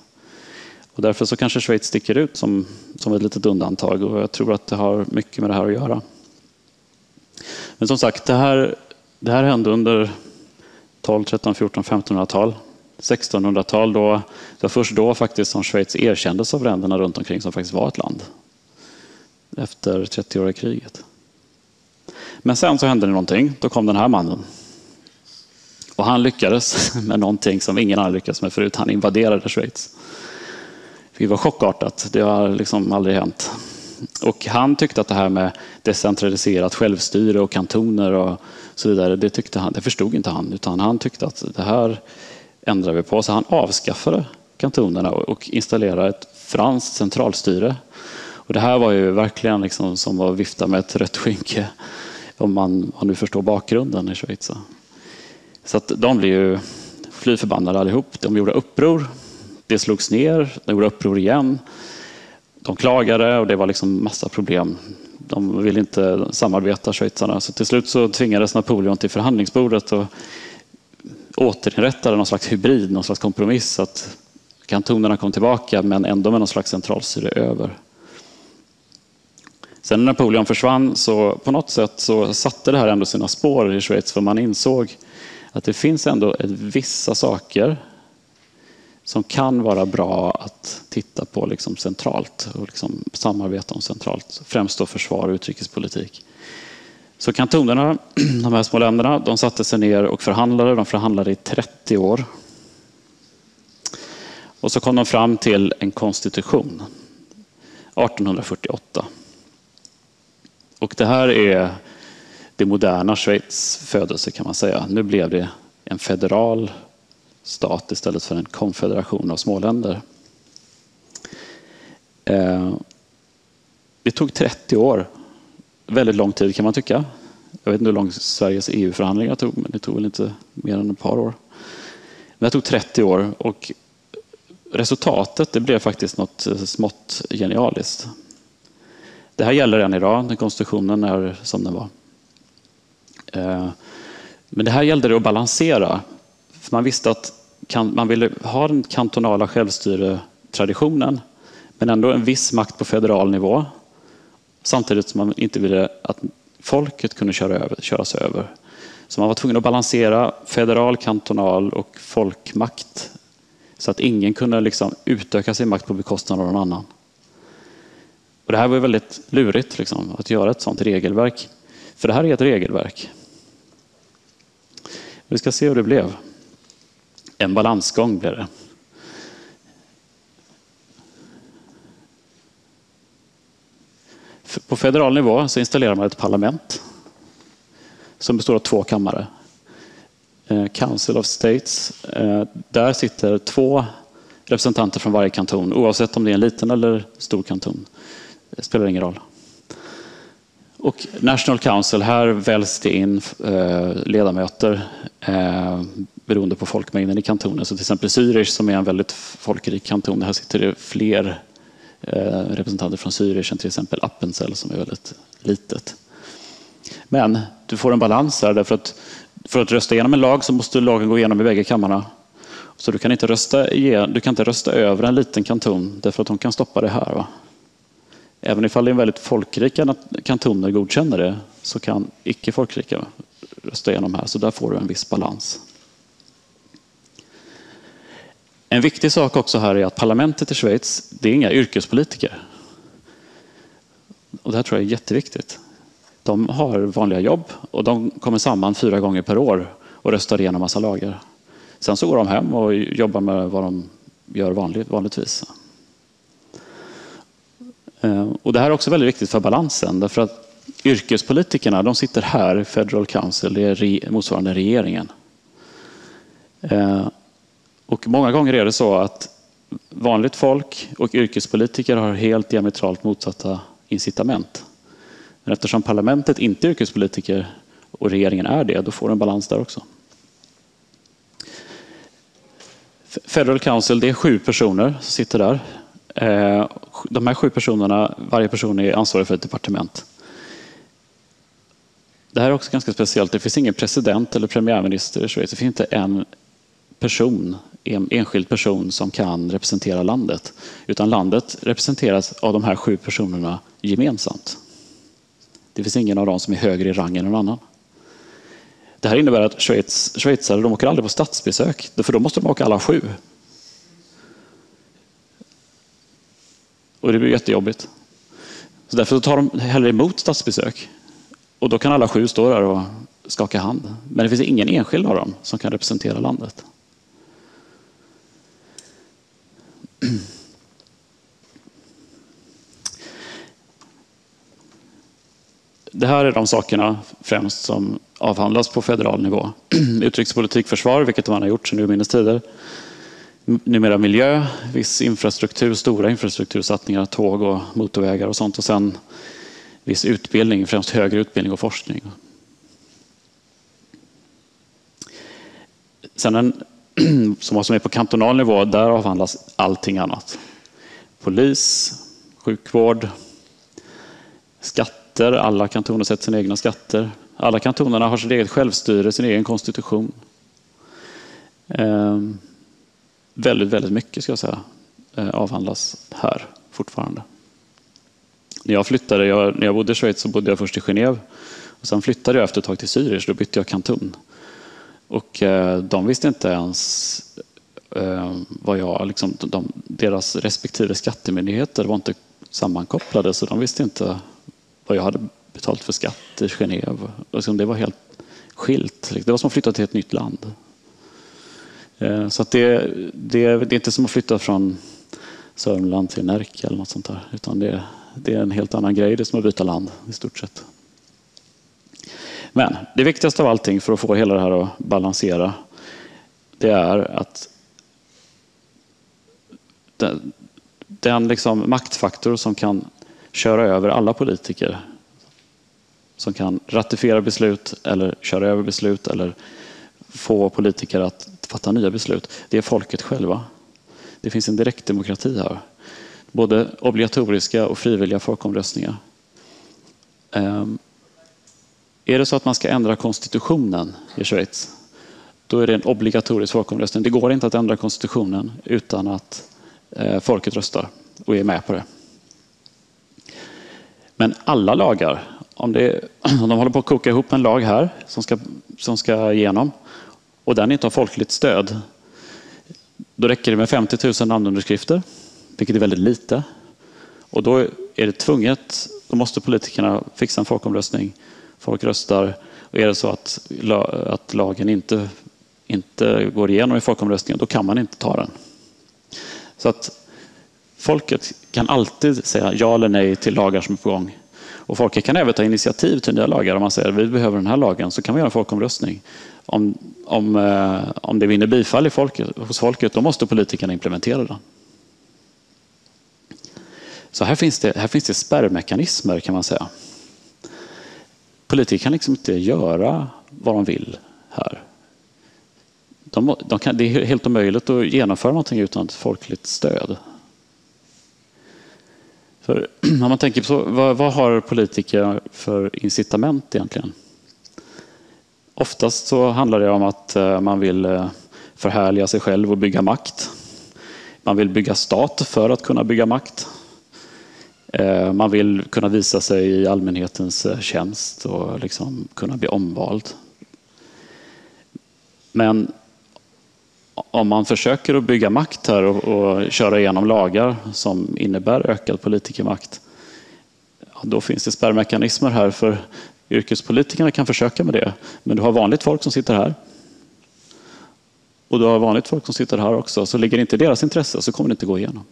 Och därför så kanske Schweiz sticker ut som, som ett litet undantag och jag tror att det har mycket med det här att göra. Men som sagt, det här, det här hände under 12, 13, 14, 1500-tal. 1600-tal, då, det var först då faktiskt som Schweiz erkändes av länderna runt omkring som faktiskt var ett land. Efter 30-åriga kriget. Men sen så hände det någonting. Då kom den här mannen. Och han lyckades <laughs> med någonting som ingen annan lyckats med förut. Han invaderade Schweiz. Det var chockartat. Det har liksom aldrig hänt. Och han tyckte att det här med decentraliserat självstyre och kantoner och så vidare, det, tyckte han, det förstod inte han. Utan han tyckte att det här ändrar vi på. Så han avskaffade kantonerna och installerade ett franskt centralstyre. Och det här var ju verkligen liksom som att vifta med ett rött skynke. Om man, om nu förstår bakgrunden i Schweiz. Så att de blev ju fly förbannade allihop. De gjorde uppror det slogs ner, de gjorde uppror igen. De klagade och det var liksom massa problem. De ville inte samarbeta, schweizarna. Så till slut så tvingades Napoleon till förhandlingsbordet och återinrättade någon slags hybrid, någon slags kompromiss. Att kantonerna kom tillbaka men ändå med någon slags centralstyre över. Sen när Napoleon försvann så på något sätt så satte det här ändå sina spår i Schweiz för man insåg att det finns ändå vissa saker som kan vara bra att titta på liksom centralt och liksom samarbeta om centralt. Främst då försvar och utrikespolitik. Så kantonerna, <clears throat> de här små länderna, de satte sig ner och förhandlade. De förhandlade i 30 år. Och så kom de fram till en konstitution 1848. Och det här är det moderna Schweiz födelse kan man säga. Nu blev det en federal stat istället för en konfederation av småländer. Eh, det tog 30 år. Väldigt lång tid kan man tycka. Jag vet inte hur lång Sveriges EU-förhandlingar tog, men det tog väl inte mer än ett par år. Men det tog 30 år och resultatet det blev faktiskt något eh, smått genialiskt. Det här gäller än idag, den konstitutionen är som den var. Eh, men det här gällde det att balansera. Så man visste att man ville ha den kantonala självstyretraditionen men ändå en viss makt på federal nivå. Samtidigt som man inte ville att folket kunde köra över, köras över. Så man var tvungen att balansera federal, kantonal och folkmakt så att ingen kunde liksom utöka sin makt på bekostnad av någon annan. Och det här var väldigt lurigt liksom, att göra ett sådant regelverk. För det här är ett regelverk. Vi ska se hur det blev. En balansgång blir det. På federal nivå så installerar man ett parlament som består av två kammare. Eh, Council of States. Eh, där sitter två representanter från varje kanton, oavsett om det är en liten eller stor kanton. Det spelar ingen roll. Och National Council, här väljs det in eh, ledamöter eh, beroende på folkmängden i kantonen. Så till exempel Zürich som är en väldigt folkrik kanton, här sitter det fler eh, representanter från Zürich än till exempel Appenzell som är väldigt litet. Men du får en balans här därför att för att rösta igenom en lag så måste lagen gå igenom i bägge kammarna. Så du kan inte rösta, du kan inte rösta över en liten kanton därför att de kan stoppa det här. Va? Även ifall det är väldigt folkrika kantoner godkänner det så kan icke folkrika rösta igenom här. Så där får du en viss balans. En viktig sak också här är att parlamentet i Schweiz, det är inga yrkespolitiker. Och det här tror jag är jätteviktigt. De har vanliga jobb och de kommer samman fyra gånger per år och röstar igenom massa lagar. Sen så går de hem och jobbar med vad de gör vanligt, vanligtvis. Eh, och det här är också väldigt viktigt för balansen. Därför att yrkespolitikerna de sitter här, Federal Council, det är motsvarande regeringen. Eh, och många gånger är det så att vanligt folk och yrkespolitiker har helt diametralt motsatta incitament. Men eftersom parlamentet inte är yrkespolitiker och regeringen är det, då får du en balans där också. Federal Council, det är sju personer som sitter där. Eh, de här sju personerna, varje person är ansvarig för ett departement. Det här är också ganska speciellt. Det finns ingen president eller premiärminister i Schweiz. Det finns inte en person, en enskild person som kan representera landet. Utan landet representeras av de här sju personerna gemensamt. Det finns ingen av dem som är högre i rang än någon annan. Det här innebär att Schweiz, schweizare de åker aldrig på statsbesök, för då måste de åka alla sju. Och det blir jättejobbigt. Så därför tar de hellre emot statsbesök. Och då kan alla sju stå där och skaka hand. Men det finns ingen enskild av dem som kan representera landet. Det här är de sakerna främst som avhandlas på federal nivå. <clears throat> Utrikespolitik, försvar, vilket man har gjort sedan urminnes tider. Numera miljö, viss infrastruktur, stora infrastruktursatsningar, tåg och motorvägar och sånt. Och sen viss utbildning, främst högre utbildning och forskning. Sen en, <clears throat> som vad som är på kantonal nivå, där avhandlas allting annat. Polis, sjukvård, skatter. Alla kantoner sätter sina egna skatter. Alla kantonerna har sitt eget självstyre, sin egen konstitution. Ehm väldigt, väldigt mycket ska jag säga eh, avhandlas här fortfarande. När jag flyttade, jag, när jag bodde i Schweiz så bodde jag först i Genève. Och sen flyttade jag efter ett tag till Zürich, då bytte jag kanton. Och eh, de visste inte ens eh, vad jag, liksom, de, deras respektive skattemyndigheter var inte sammankopplade så de visste inte vad jag hade betalt för skatt i Genève. Liksom, det var helt skilt. Det var som att flytta till ett nytt land. Eh, så att det, det, det är inte som att flytta från Sörmland till Närke eller något sånt där. Utan det, det är en helt annan grej. Det är som att byta land i stort sett. Men det viktigaste av allting för att få hela det här att balansera, det är att den, den liksom maktfaktor som kan köra över alla politiker, som kan ratifiera beslut eller köra över beslut eller få politiker att fatta nya beslut, det är folket själva. Det finns en direktdemokrati här. Både obligatoriska och frivilliga folkomröstningar. Ehm, är det så att man ska ändra konstitutionen i Schweiz, då är det en obligatorisk folkomröstning. Det går inte att ändra konstitutionen utan att eh, folket röstar och är med på det. Men alla lagar, om, det, <clears throat> om de håller på att koka ihop en lag här som ska, som ska igenom och den inte har folkligt stöd, då räcker det med 50 000 namnunderskrifter, vilket är väldigt lite. Och då är det tvunget, då måste politikerna fixa en folkomröstning folk röstar. Och är det så att, att lagen inte, inte går igenom i folkomröstningen, då kan man inte ta den. Så att folket kan alltid säga ja eller nej till lagar som är på gång. Och folket kan även ta initiativ till nya lagar. Om man säger att vi behöver den här lagen så kan vi göra en folkomröstning. Om, om, eh, om det vinner bifall i folket, hos folket, då måste politikerna implementera den. Så här finns det, här finns det spärrmekanismer kan man säga. Politiker kan liksom inte göra vad de vill här. De, de kan, det är helt omöjligt att genomföra någonting utan ett folkligt stöd. För <clears throat> om man tänker på vad, vad har politiker för incitament egentligen? Oftast så handlar det om att eh, man vill eh, förhärliga sig själv och bygga makt. Man vill bygga stat för att kunna bygga makt. Eh, man vill kunna visa sig i allmänhetens tjänst och liksom kunna bli omvald. Men om man försöker att bygga makt här och, och köra igenom lagar som innebär ökad politikermakt, då finns det spärrmekanismer här för yrkespolitikerna kan försöka med det. Men du har vanligt folk som sitter här. Och du har vanligt folk som sitter här också. Så ligger det inte i deras intresse så kommer det inte gå igenom.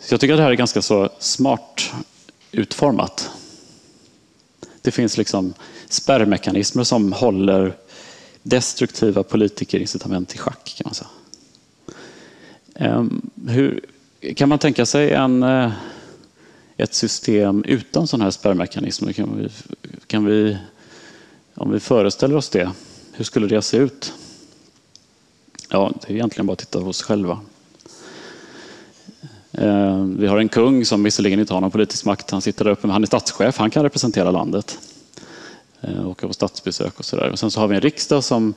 Så jag tycker att det här är ganska så smart utformat. Det finns liksom spärrmekanismer som håller destruktiva politikerincitament i schack kan man säga. Ehm, hur, kan man tänka sig en, eh, ett system utan sådana här spärrmekanismer? Kan vi, kan vi, om vi föreställer oss det, hur skulle det se ut? Ja, det är egentligen bara att titta på oss själva. Eh, vi har en kung som visserligen inte har någon politisk makt. Han sitter där uppe, men han är statschef. Han kan representera landet. Eh, åka på statsbesök och sådär. Sen så har vi en riksdag som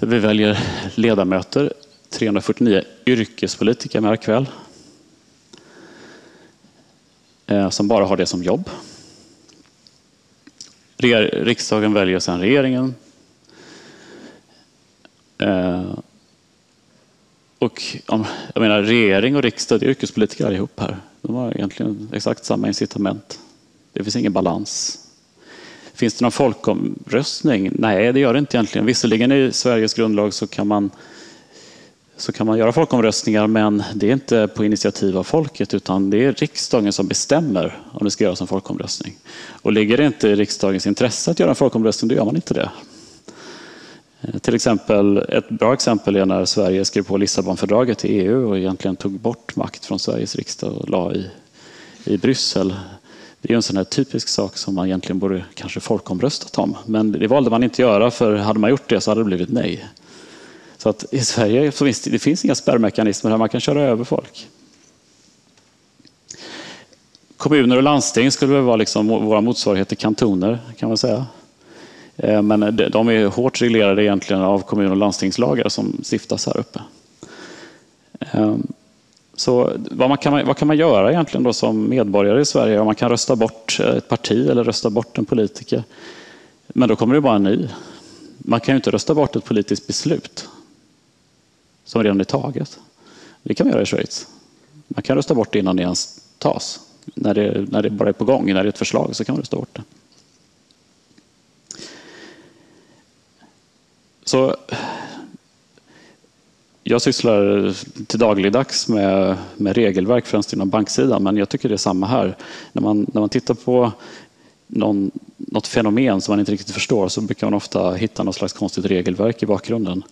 vi väljer ledamöter, 349 yrkespolitiker, märk väl, Eh, som bara har det som jobb. Riksdagen väljer sedan regeringen. Eh, och jag menar, regering och riksdag, det är yrkespolitiker allihop här. De har egentligen exakt samma incitament. Det finns ingen balans Finns det någon folkomröstning? Nej, det gör det inte egentligen. Visserligen i Sveriges grundlag så kan man så kan man göra folkomröstningar men det är inte på initiativ av folket utan det är riksdagen som bestämmer om det ska göras en folkomröstning. Och ligger det inte i riksdagens intresse att göra en folkomröstning, då gör man inte det. Eh, till exempel, ett bra exempel är när Sverige skrev på Lissabonfördraget i EU och egentligen tog bort makt från Sveriges riksdag och la i, i Bryssel. Det är en sån här typisk sak som man egentligen borde kanske folkomröstat om. Men det valde man inte göra för hade man gjort det så hade det blivit nej. Så att i Sverige så finns det, det finns inga spärrmekanismer här man kan köra över folk. Kommuner och landsting skulle väl vara liksom våra motsvarigheter kantoner kan man säga. Eh, men de är hårt reglerade egentligen av kommun och landstingslagar som stiftas här uppe. Eh, så vad, man kan, vad kan man göra egentligen då som medborgare i Sverige? Man kan rösta bort eh, ett parti eller rösta bort en politiker. Men då kommer det bara en ny. Man kan ju inte rösta bort ett politiskt beslut som redan är taget. Det kan man göra i Schweiz. Man kan rösta bort det innan det ens tas. När det, när det bara är på gång, när det är ett förslag så kan man rösta bort det. Så jag sysslar till dagligdags med, med regelverk, främst inom banksidan, men jag tycker det är samma här. När man, när man tittar på någon, något fenomen som man inte riktigt förstår så brukar man ofta hitta något slags konstigt regelverk i bakgrunden.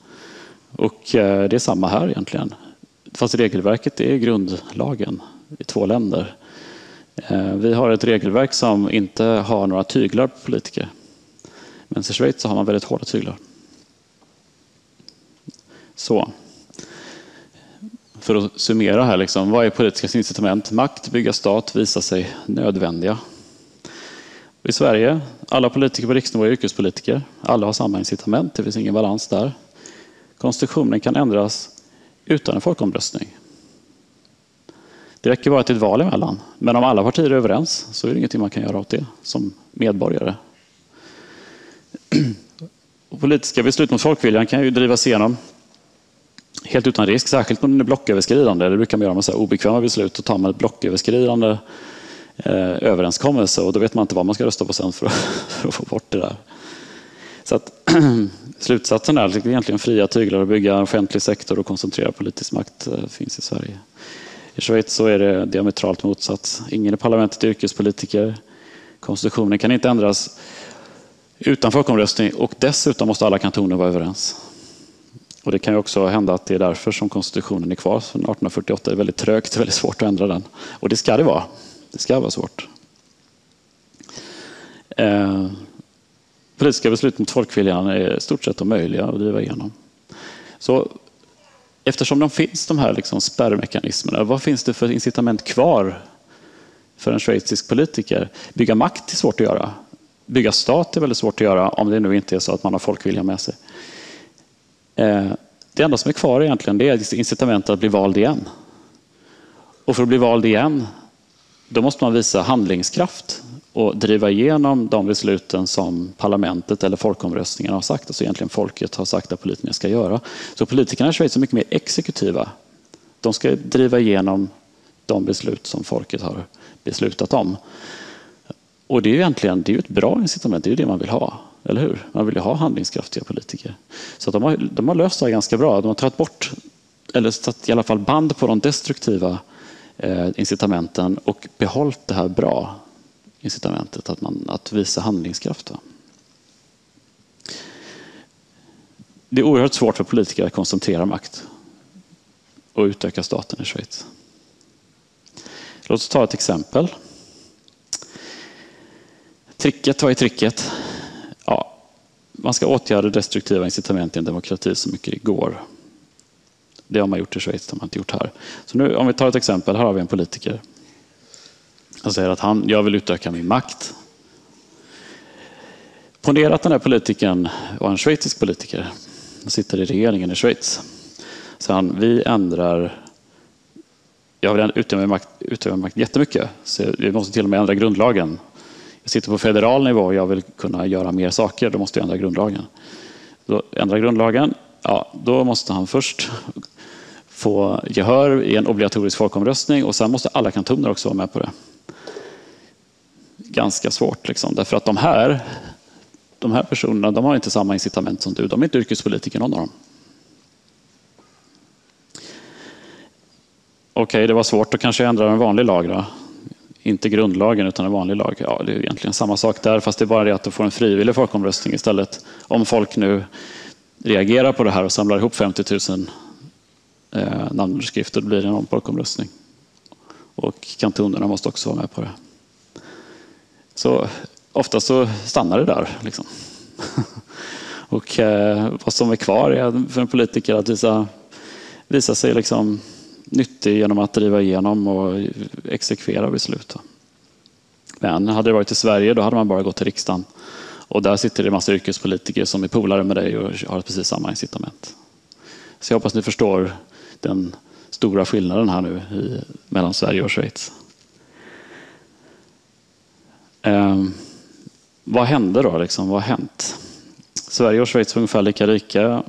Och eh, det är samma här egentligen. Fast regelverket är grundlagen i två länder. Eh, vi har ett regelverk som inte har några tyglar på politiker. Men i Schweiz så har man väldigt hårda tyglar. Så. För att summera här, liksom, vad är politiska incitament? Makt, bygga stat, visa sig nödvändiga. I Sverige, alla politiker på riksnivå är yrkespolitiker. Alla har samma incitament, det finns ingen balans där. Konstitutionen kan ändras utan en folkomröstning. Det räcker bara till ett val emellan. Men om alla partier är överens så är det ingenting man kan göra åt det som medborgare. <clears throat> politiska beslut mot folkviljan kan ju drivas igenom helt utan risk, särskilt om den är blocköverskridande. Det brukar man göra med så här obekväma beslut. Då tar man ett blocköverskridande eh, överenskommelse och då vet man inte vad man ska rösta på sen för att, <laughs> för att få bort det där. Så att, <clears throat> slutsatsen är att egentligen fria tyglar att bygga offentlig sektor och koncentrera politisk makt eh, finns i Sverige. I Schweiz så är det diametralt motsatt. Ingen i parlamentet är yrkespolitiker. Konstitutionen kan inte ändras utan folkomröstning och dessutom måste alla kantoner vara överens. Och Det kan ju också hända att det är därför som konstitutionen är kvar från 1848. Det är väldigt trögt, och väldigt svårt att ändra den. Och det ska det vara. Det ska vara svårt. Eh, Politiska beslut mot folkviljan är i stort sett omöjliga att driva igenom. Så eftersom de finns, de här liksom spärrmekanismerna, vad finns det för incitament kvar för en schweizisk politiker? Bygga makt är svårt att göra. Bygga stat är väldigt svårt att göra om det nu inte är så att man har folkvilja med sig. Eh, det enda som är kvar egentligen det är incitamentet att bli vald igen. Och för att bli vald igen, då måste man visa handlingskraft och driva igenom de besluten som parlamentet eller folkomröstningen har sagt, alltså egentligen folket har sagt att politikerna ska göra. Så politikerna i Schweiz är mycket mer exekutiva. De ska driva igenom de beslut som folket har beslutat om. Och det är ju egentligen det är ett bra incitament, det är ju det man vill ha. Eller hur? Man vill ju ha handlingskraftiga politiker. Så de, har, de har löst det här ganska bra. De har tagit bort, eller satt i alla fall band på de destruktiva eh, incitamenten och behållit det här bra incitamentet att, man, att visa handlingskraft. Det är oerhört svårt för politiker att koncentrera makt och utöka staten i Schweiz. Låt oss ta ett exempel. Tricket, vad är tricket? Ja, man ska åtgärda destruktiva incitament i en demokrati så mycket det går. Det har man gjort i Schweiz, det har man inte gjort här. Så nu, om vi tar ett exempel, här har vi en politiker. Han säger att han, jag vill utöka min makt. Ponera att den här politikern var en schweizisk politiker. Han sitter i regeringen i Schweiz. Så han, vi ändrar jag vill utöva makt, utöva makt jättemycket, så vi måste till och med ändra grundlagen. Jag sitter på federal nivå och jag vill kunna göra mer saker, då måste jag ändra grundlagen. Då ändra grundlagen, ja, då måste han först få gehör i en obligatorisk folkomröstning och sen måste alla kantoner också vara med på det. Ganska svårt, liksom, därför att de här, de här personerna de har inte samma incitament som du. De är inte yrkespolitiker någon av dem. Okej, okay, det var svårt att kanske ändra en vanlig lag då. Inte grundlagen utan en vanlig lag. Ja, det är egentligen samma sak där fast det är bara det att du får en frivillig folkomröstning istället. Om folk nu reagerar på det här och samlar ihop 50 000 eh, namnunderskrifter blir det en folkomröstning. Och kantonerna måste också vara med på det. Så ofta så stannar det där. Liksom. <laughs> och eh, vad som är kvar är för en politiker att visa, visa sig liksom nyttig genom att driva igenom och exekvera beslut. Men hade det varit i Sverige då hade man bara gått till riksdagen. Och där sitter det en massa yrkespolitiker som är polare med dig och har precis samma incitament. Så jag hoppas ni förstår den stora skillnaden här nu i, mellan Sverige och Schweiz. Eh, vad hände då? Liksom? Vad har hänt? Sverige och Schweiz var ungefär lika rika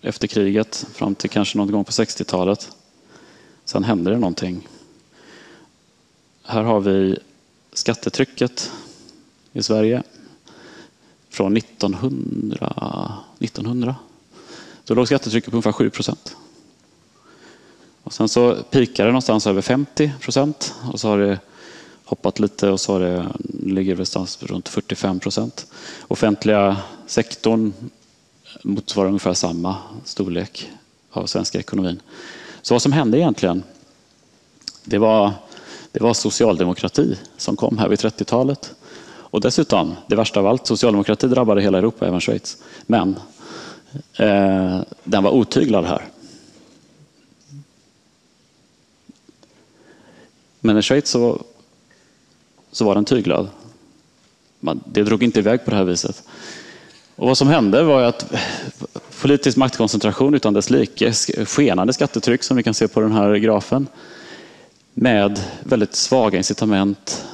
efter kriget fram till kanske någon gång på 60-talet. Sen hände det någonting. Här har vi skattetrycket i Sverige från 1900. 1900. Då låg skattetrycket på ungefär 7 procent. Och sen så pikade det någonstans över 50 procent och så har det hoppat lite och så har det, ligger det någonstans runt 45 procent. Offentliga sektorn motsvarar ungefär samma storlek av svenska ekonomin. Så vad som hände egentligen, det var, det var socialdemokrati som kom här vid 30-talet. Och dessutom, det värsta av allt, socialdemokrati drabbade hela Europa, även Schweiz. Men eh, den var otyglad här. Men i Schweiz så, så var den tyglad. det drog inte iväg på det här viset. Och vad som hände var att politisk maktkoncentration utan dess like, skenande skattetryck som vi kan se på den här grafen, med väldigt svaga incitament,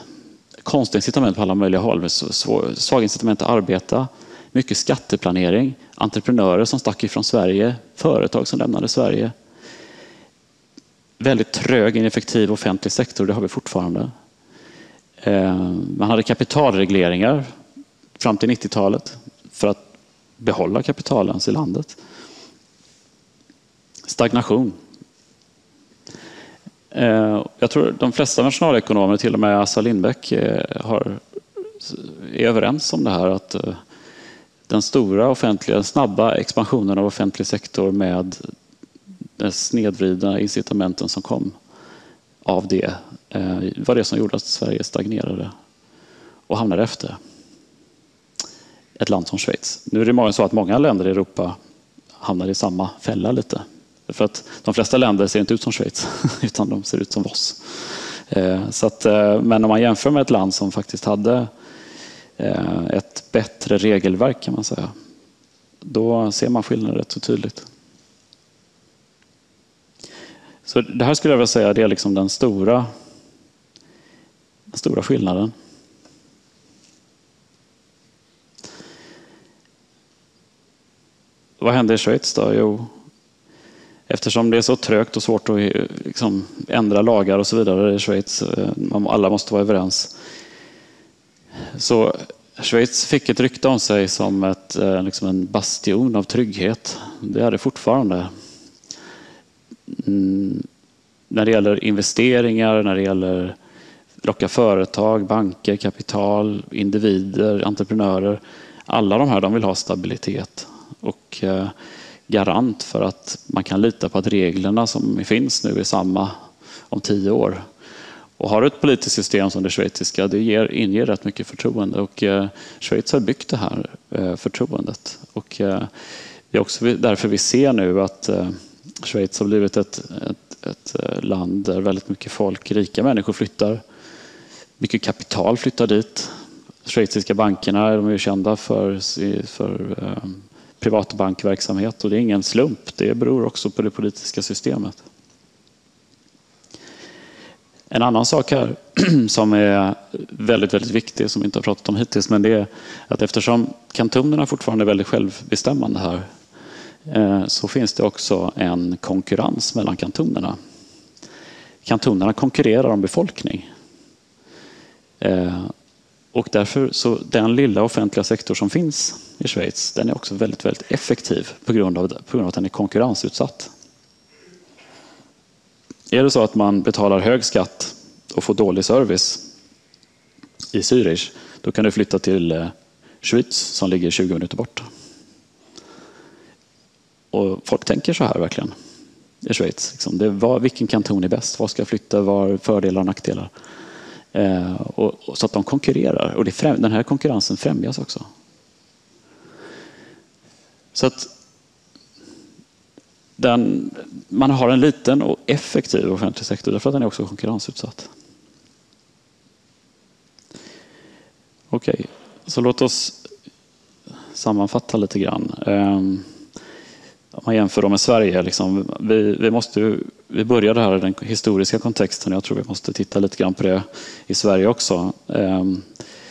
konstiga incitament på alla möjliga håll, svaga incitament att arbeta, mycket skatteplanering, entreprenörer som stack ifrån Sverige, företag som lämnade Sverige. Väldigt trög, ineffektiv offentlig sektor, det har vi fortfarande. Eh, man hade kapitalregleringar fram till 90-talet för att behålla kapitalens i landet. Stagnation. Eh, jag tror de flesta nationalekonomer, till och med Assa Lindbeck, eh, har, är överens om det här att den stora offentliga, snabba expansionen av offentlig sektor med Eh, de snedvridna incitamenten som kom av det eh, var det som gjorde att Sverige stagnerade och hamnade efter ett land som Schweiz. Nu är det många så att många länder i Europa hamnar i samma fälla lite. För att de flesta länder ser inte ut som Schweiz, <laughs> utan de ser ut som oss. Eh, så att, men om man jämför med ett land som faktiskt hade ett bättre regelverk kan man säga, då ser man skillnaden rätt så tydligt. Så det här skulle jag vilja säga det är liksom den stora, den stora skillnaden. Vad hände i Schweiz då? Jo, eftersom det är så trögt och svårt att eh, liksom, ändra lagar och så vidare i Schweiz, eh, alla måste vara överens. Så Schweiz fick ett rykte om sig som ett, eh, liksom en bastion av trygghet. Det är det fortfarande. Mm, när det gäller investeringar, när det gäller locka företag, banker, kapital, individer, entreprenörer. Alla de här de vill ha stabilitet och eh, garant för att man kan lita på att reglerna som finns nu är samma om tio år. Och har du ett politiskt system som det schweiziska, det ger, inger rätt mycket förtroende och eh, Schweiz har byggt det här eh, förtroendet. Och, eh, det är också därför vi ser nu att eh, Schweiz har blivit ett, ett, ett, eh, land där väldigt mycket folk, rika människor flyttar. Mycket kapital flyttar dit. Schweiziska bankerna de är ju kända för, för eh, privat bankverksamhet och det är ingen slump. Det beror också på det politiska systemet. En annan sak här <clears throat> som är väldigt, väldigt viktig, som vi inte har pratat om hittills, men det är att eftersom kantonerna fortfarande är väldigt självbestämmande här, Eh, så finns det också en konkurrens mellan kantonerna. Kantonerna konkurrerar om befolkning. Eh, och därför så den lilla offentliga sektor som finns i Schweiz, den är också väldigt, väldigt effektiv på grund av, på grund av att den är konkurrensutsatt. Är det så att man betalar hög skatt och får dålig service i Zürich, då kan du flytta till eh, Schweiz som ligger 20 minuter bort. Och folk tänker så här verkligen i Schweiz. Liksom. Det var, vilken kanton är bäst? Vad ska jag flytta? Var fördelar och nackdelar? Eh, och, och, så att de konkurrerar. Och främ, den här konkurrensen främjas också. Så att den, man har en liten och effektiv offentlig sektor därför att den är också konkurrensutsatt. Okej, okay, så låt oss sammanfatta lite grann. Eh, om man jämför med Sverige, liksom, vi, vi, måste, vi började här i den historiska kontexten. Jag tror vi måste titta lite grann på det i Sverige också. Eh,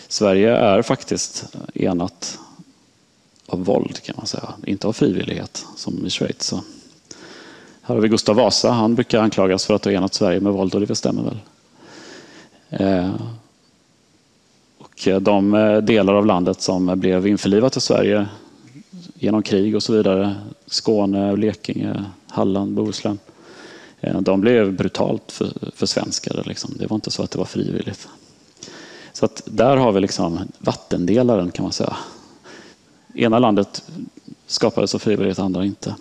Sverige är faktiskt enat av våld kan man säga, inte av frivillighet som i Schweiz. Så. Här har vi Gustav Vasa, han brukar anklagas för att ha enat Sverige med våld och det stämmer väl. Ehm, eh, och de eh, delar av landet som blev införlivat i Sverige genom krig och så vidare. Skåne, Blekinge, Halland, Bohuslän. Eh, de blev brutalt för, försvenskade. Liksom. Det var inte så att det var frivilligt. Så att där har vi liksom vattendelaren kan man säga. Ena landet skapades av frivillighet, andra inte.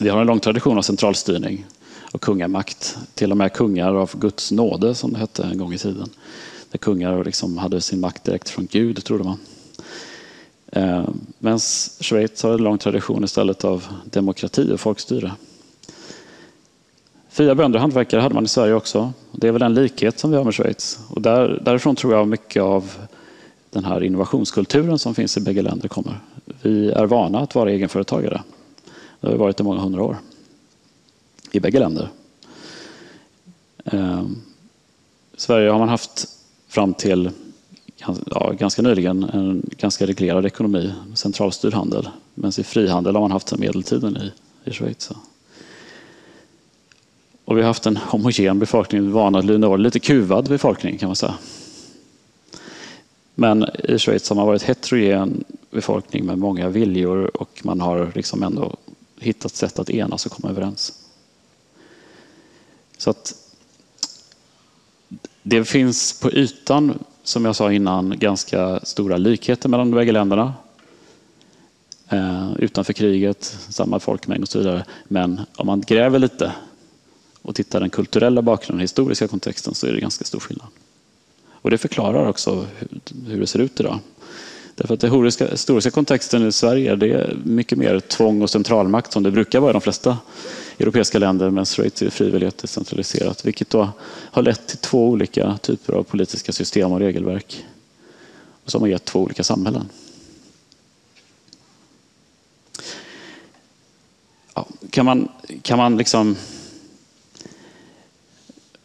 Vi har en lång tradition av centralstyrning och kungamakt. Till och med kungar av Guds nåde som det hette en gång i tiden. Där kungar liksom hade sin makt direkt från Gud, trodde man. Eh, Medan Schweiz har en lång tradition istället av demokrati och folkstyre. Fria bönder och hantverkare hade man i Sverige också. Det är väl en likhet som vi har med Schweiz. Och där, därifrån tror jag mycket av den här innovationskulturen som finns i bägge länder kommer. Vi är vana att vara egenföretagare. Det har vi varit i många hundra år. I bägge länder. Eh, I Sverige har man haft fram till ja, ganska nyligen en ganska reglerad ekonomi, centralstyrd handel. Men i frihandel har man haft sedan medeltiden i, i Schweiz. Och vi har haft en homogen befolkning, vanad lite kuvad befolkning kan man säga. Men i Schweiz har man varit heterogen befolkning med många viljor och man har liksom ändå hittat sätt att enas och komma överens. Så att det finns på ytan som jag sa innan, ganska stora likheter mellan de bägge länderna. Eh, utanför kriget, samma folkmängd och så vidare. Men om man gräver lite och tittar den kulturella bakgrunden, den historiska kontexten, så är det ganska stor skillnad. Och det förklarar också hur det ser ut idag. Därför att den historiska kontexten i Sverige det är mycket mer tvång och centralmakt som det brukar vara i de flesta europeiska länder, men Schweiz frivillighet decentraliserat, vilket då har lett till två olika typer av politiska system och regelverk som har gett två olika samhällen. Ja, kan man, kan man liksom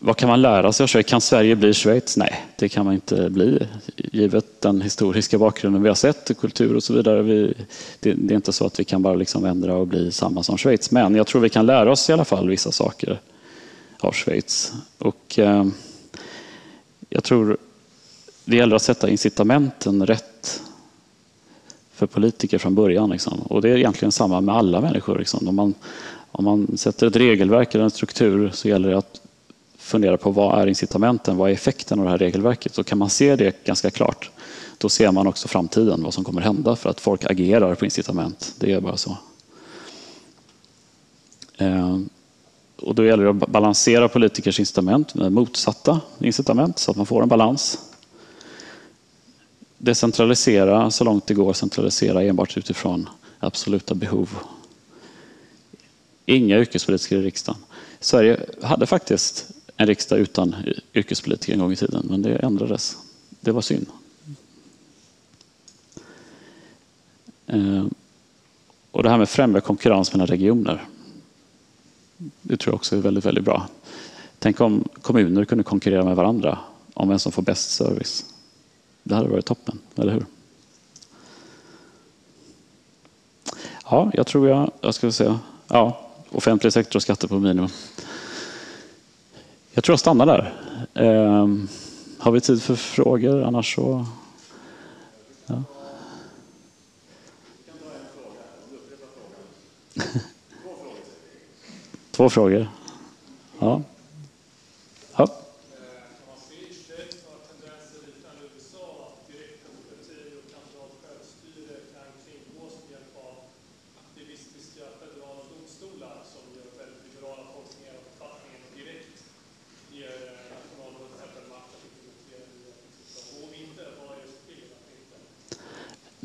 vad kan man lära sig av Schweiz? Kan Sverige bli Schweiz? Nej, det kan man inte bli givet den historiska bakgrunden vi har sett, kultur och så vidare. Vi, det, det, är inte så att vi kan bara liksom ändra och bli samma som Schweiz. Men jag tror vi kan lära oss i alla fall vissa saker av Schweiz. Och, eh, jag tror det gäller att sätta incitamenten rätt för politiker från början. Liksom. Och det är egentligen samma med alla människor. Liksom. Om, man, om man sätter ett regelverk eller en struktur så gäller det att fundera på vad är incitamenten, vad är effekten av det här regelverket? Så kan man se det ganska klart, då ser man också framtiden, vad som kommer hända för att folk agerar på incitament. Det är bara så. Eh, och då gäller det att balansera politikers incitament med motsatta incitament så att man får en balans. Decentralisera så långt det går, centralisera enbart utifrån absoluta behov. Inga yrkespolitiker i riksdagen. Sverige hade faktiskt en riksdag utan yrkespolitiker en gång i tiden, men det ändrades. Det var synd. Eh, och det här med främja konkurrens mellan regioner. Det tror jag också är väldigt, väldigt bra. Tänk om kommuner kunde konkurrera med varandra om vem som får bäst service. Det hade varit toppen, eller hur? Ja, jag tror jag, jag ska säga, ja, offentlig sektor och skatter på minimum. Jag tror jag stannar där. Eh, har vi tid för frågor? Annars så... Ja. <laughs> Två frågor. Ja.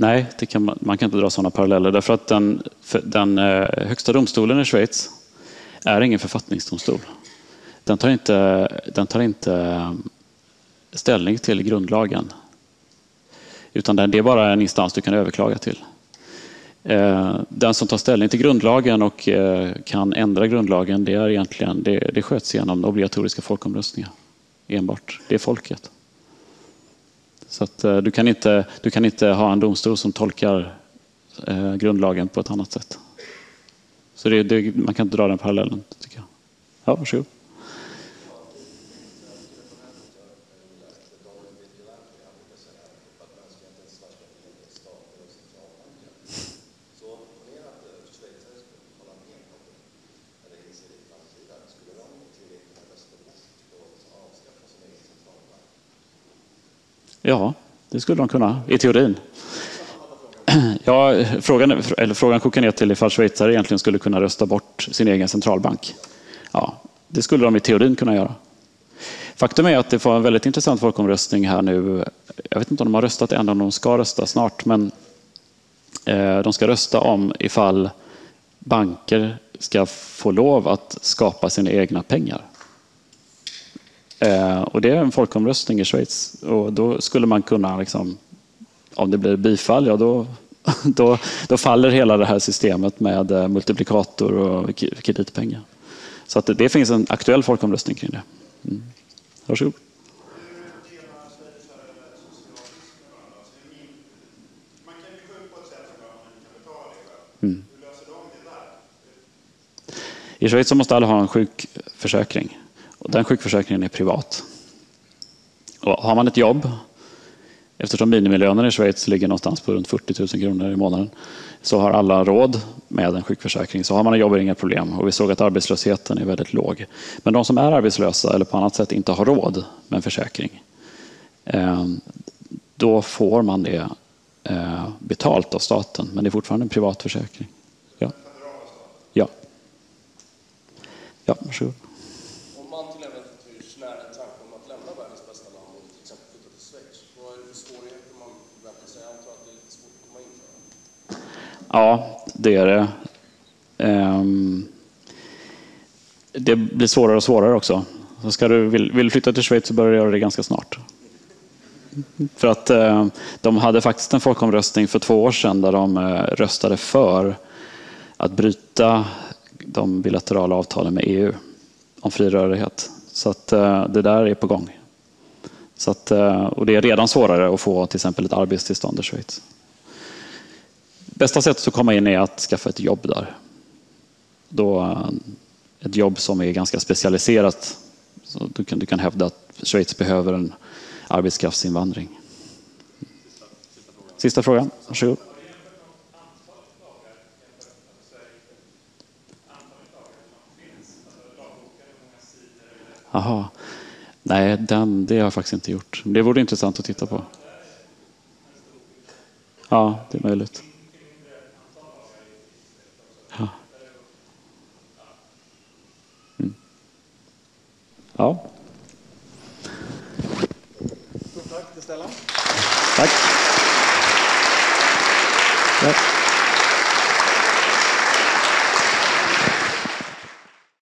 Nej, det kan man, man kan inte dra sådana paralleller därför att den, den eh, högsta domstolen i Schweiz är ingen författningsdomstol. Den tar inte, den tar inte eh, ställning till grundlagen. Utan det är bara en instans du kan överklaga till. Eh, den som tar ställning till grundlagen och kan ändra grundlagen, det, är egentligen, det, det sköts genom obligatoriska folkomröstningar. Enbart. Det är folket. Så att, eh, du, kan inte, du kan inte ha en domstol som tolkar eh, grundlagen på ett annat sätt. Så det, det, man kan inte dra den parallellen, tycker jag. Ja, varsågod. Ja, det skulle de kunna, i teorin. Ja, frågan, eller frågan kokar ner till ifall schweizare egentligen skulle kunna rösta bort sin egen centralbank. Ja, det skulle de i teorin kunna göra. Faktum är att det var en väldigt intressant folkomröstning här nu. Jag vet inte om de har röstat än, om de ska rösta snart, men eh, de ska rösta om ifall banker ska få lov att skapa sina egna pengar. Eh, och det är en folkomröstning i Schweiz och då skulle man kunna, liksom, om det blir bifall, ja då, <laughs> då, då faller hela det här systemet med eh, multiplikator och kreditpengar. Så att det, det finns en aktuell folkomröstning kring det. Mm. Varsågod. Mm. I Schweiz måste alla ha en sjukförsäkring. Och den sjukförsäkringen är privat. Och har man ett jobb, eftersom minimilönen i Schweiz ligger någonstans på runt 40 000 kronor i månaden, så har alla råd med en sjukförsäkring. Så har man ett jobb är det inga problem. Och vi såg att arbetslösheten är väldigt låg. Men de som är arbetslösa eller på annat sätt inte har råd med en försäkring, ehm, då får man det. Eh, betalt av staten, men det är fortfarande en privat försäkring. Ja. Ja. Ja, varsågod. Om man till äventyrs när en tanke om att lämna världens bästa land och till exempel flytta till Schweiz, vad är det för svårigheter man väntar sig? Jag antar att det är lite svårt att komma in för. Ja, det är det. Ehm, det blir svårare och svårare också. Så ska du, vill, vill du flytta till Schweiz så bör du göra det ganska snart. För att eh, de hade faktiskt en folkomröstning för två år sedan där de eh, röstade för att bryta de bilaterala avtalen med EU om fri rörlighet. Så att eh, det där är på gång. Så att, eh, och det är redan svårare att få till exempel ett arbetstillstånd i Schweiz. Bästa sättet att komma in är att skaffa ett jobb där. Då, eh, ett jobb som är ganska specialiserat. Så du, kan, du kan hävda att Schweiz behöver en arbetskraftsinvandring. Sista frågan, varsågod. Jaha. Nej, den, det har jag faktiskt inte gjort. Det vore intressant att titta på. Ja, det är möjligt. Ja. Stort tack till Stellan. Tack. Ja.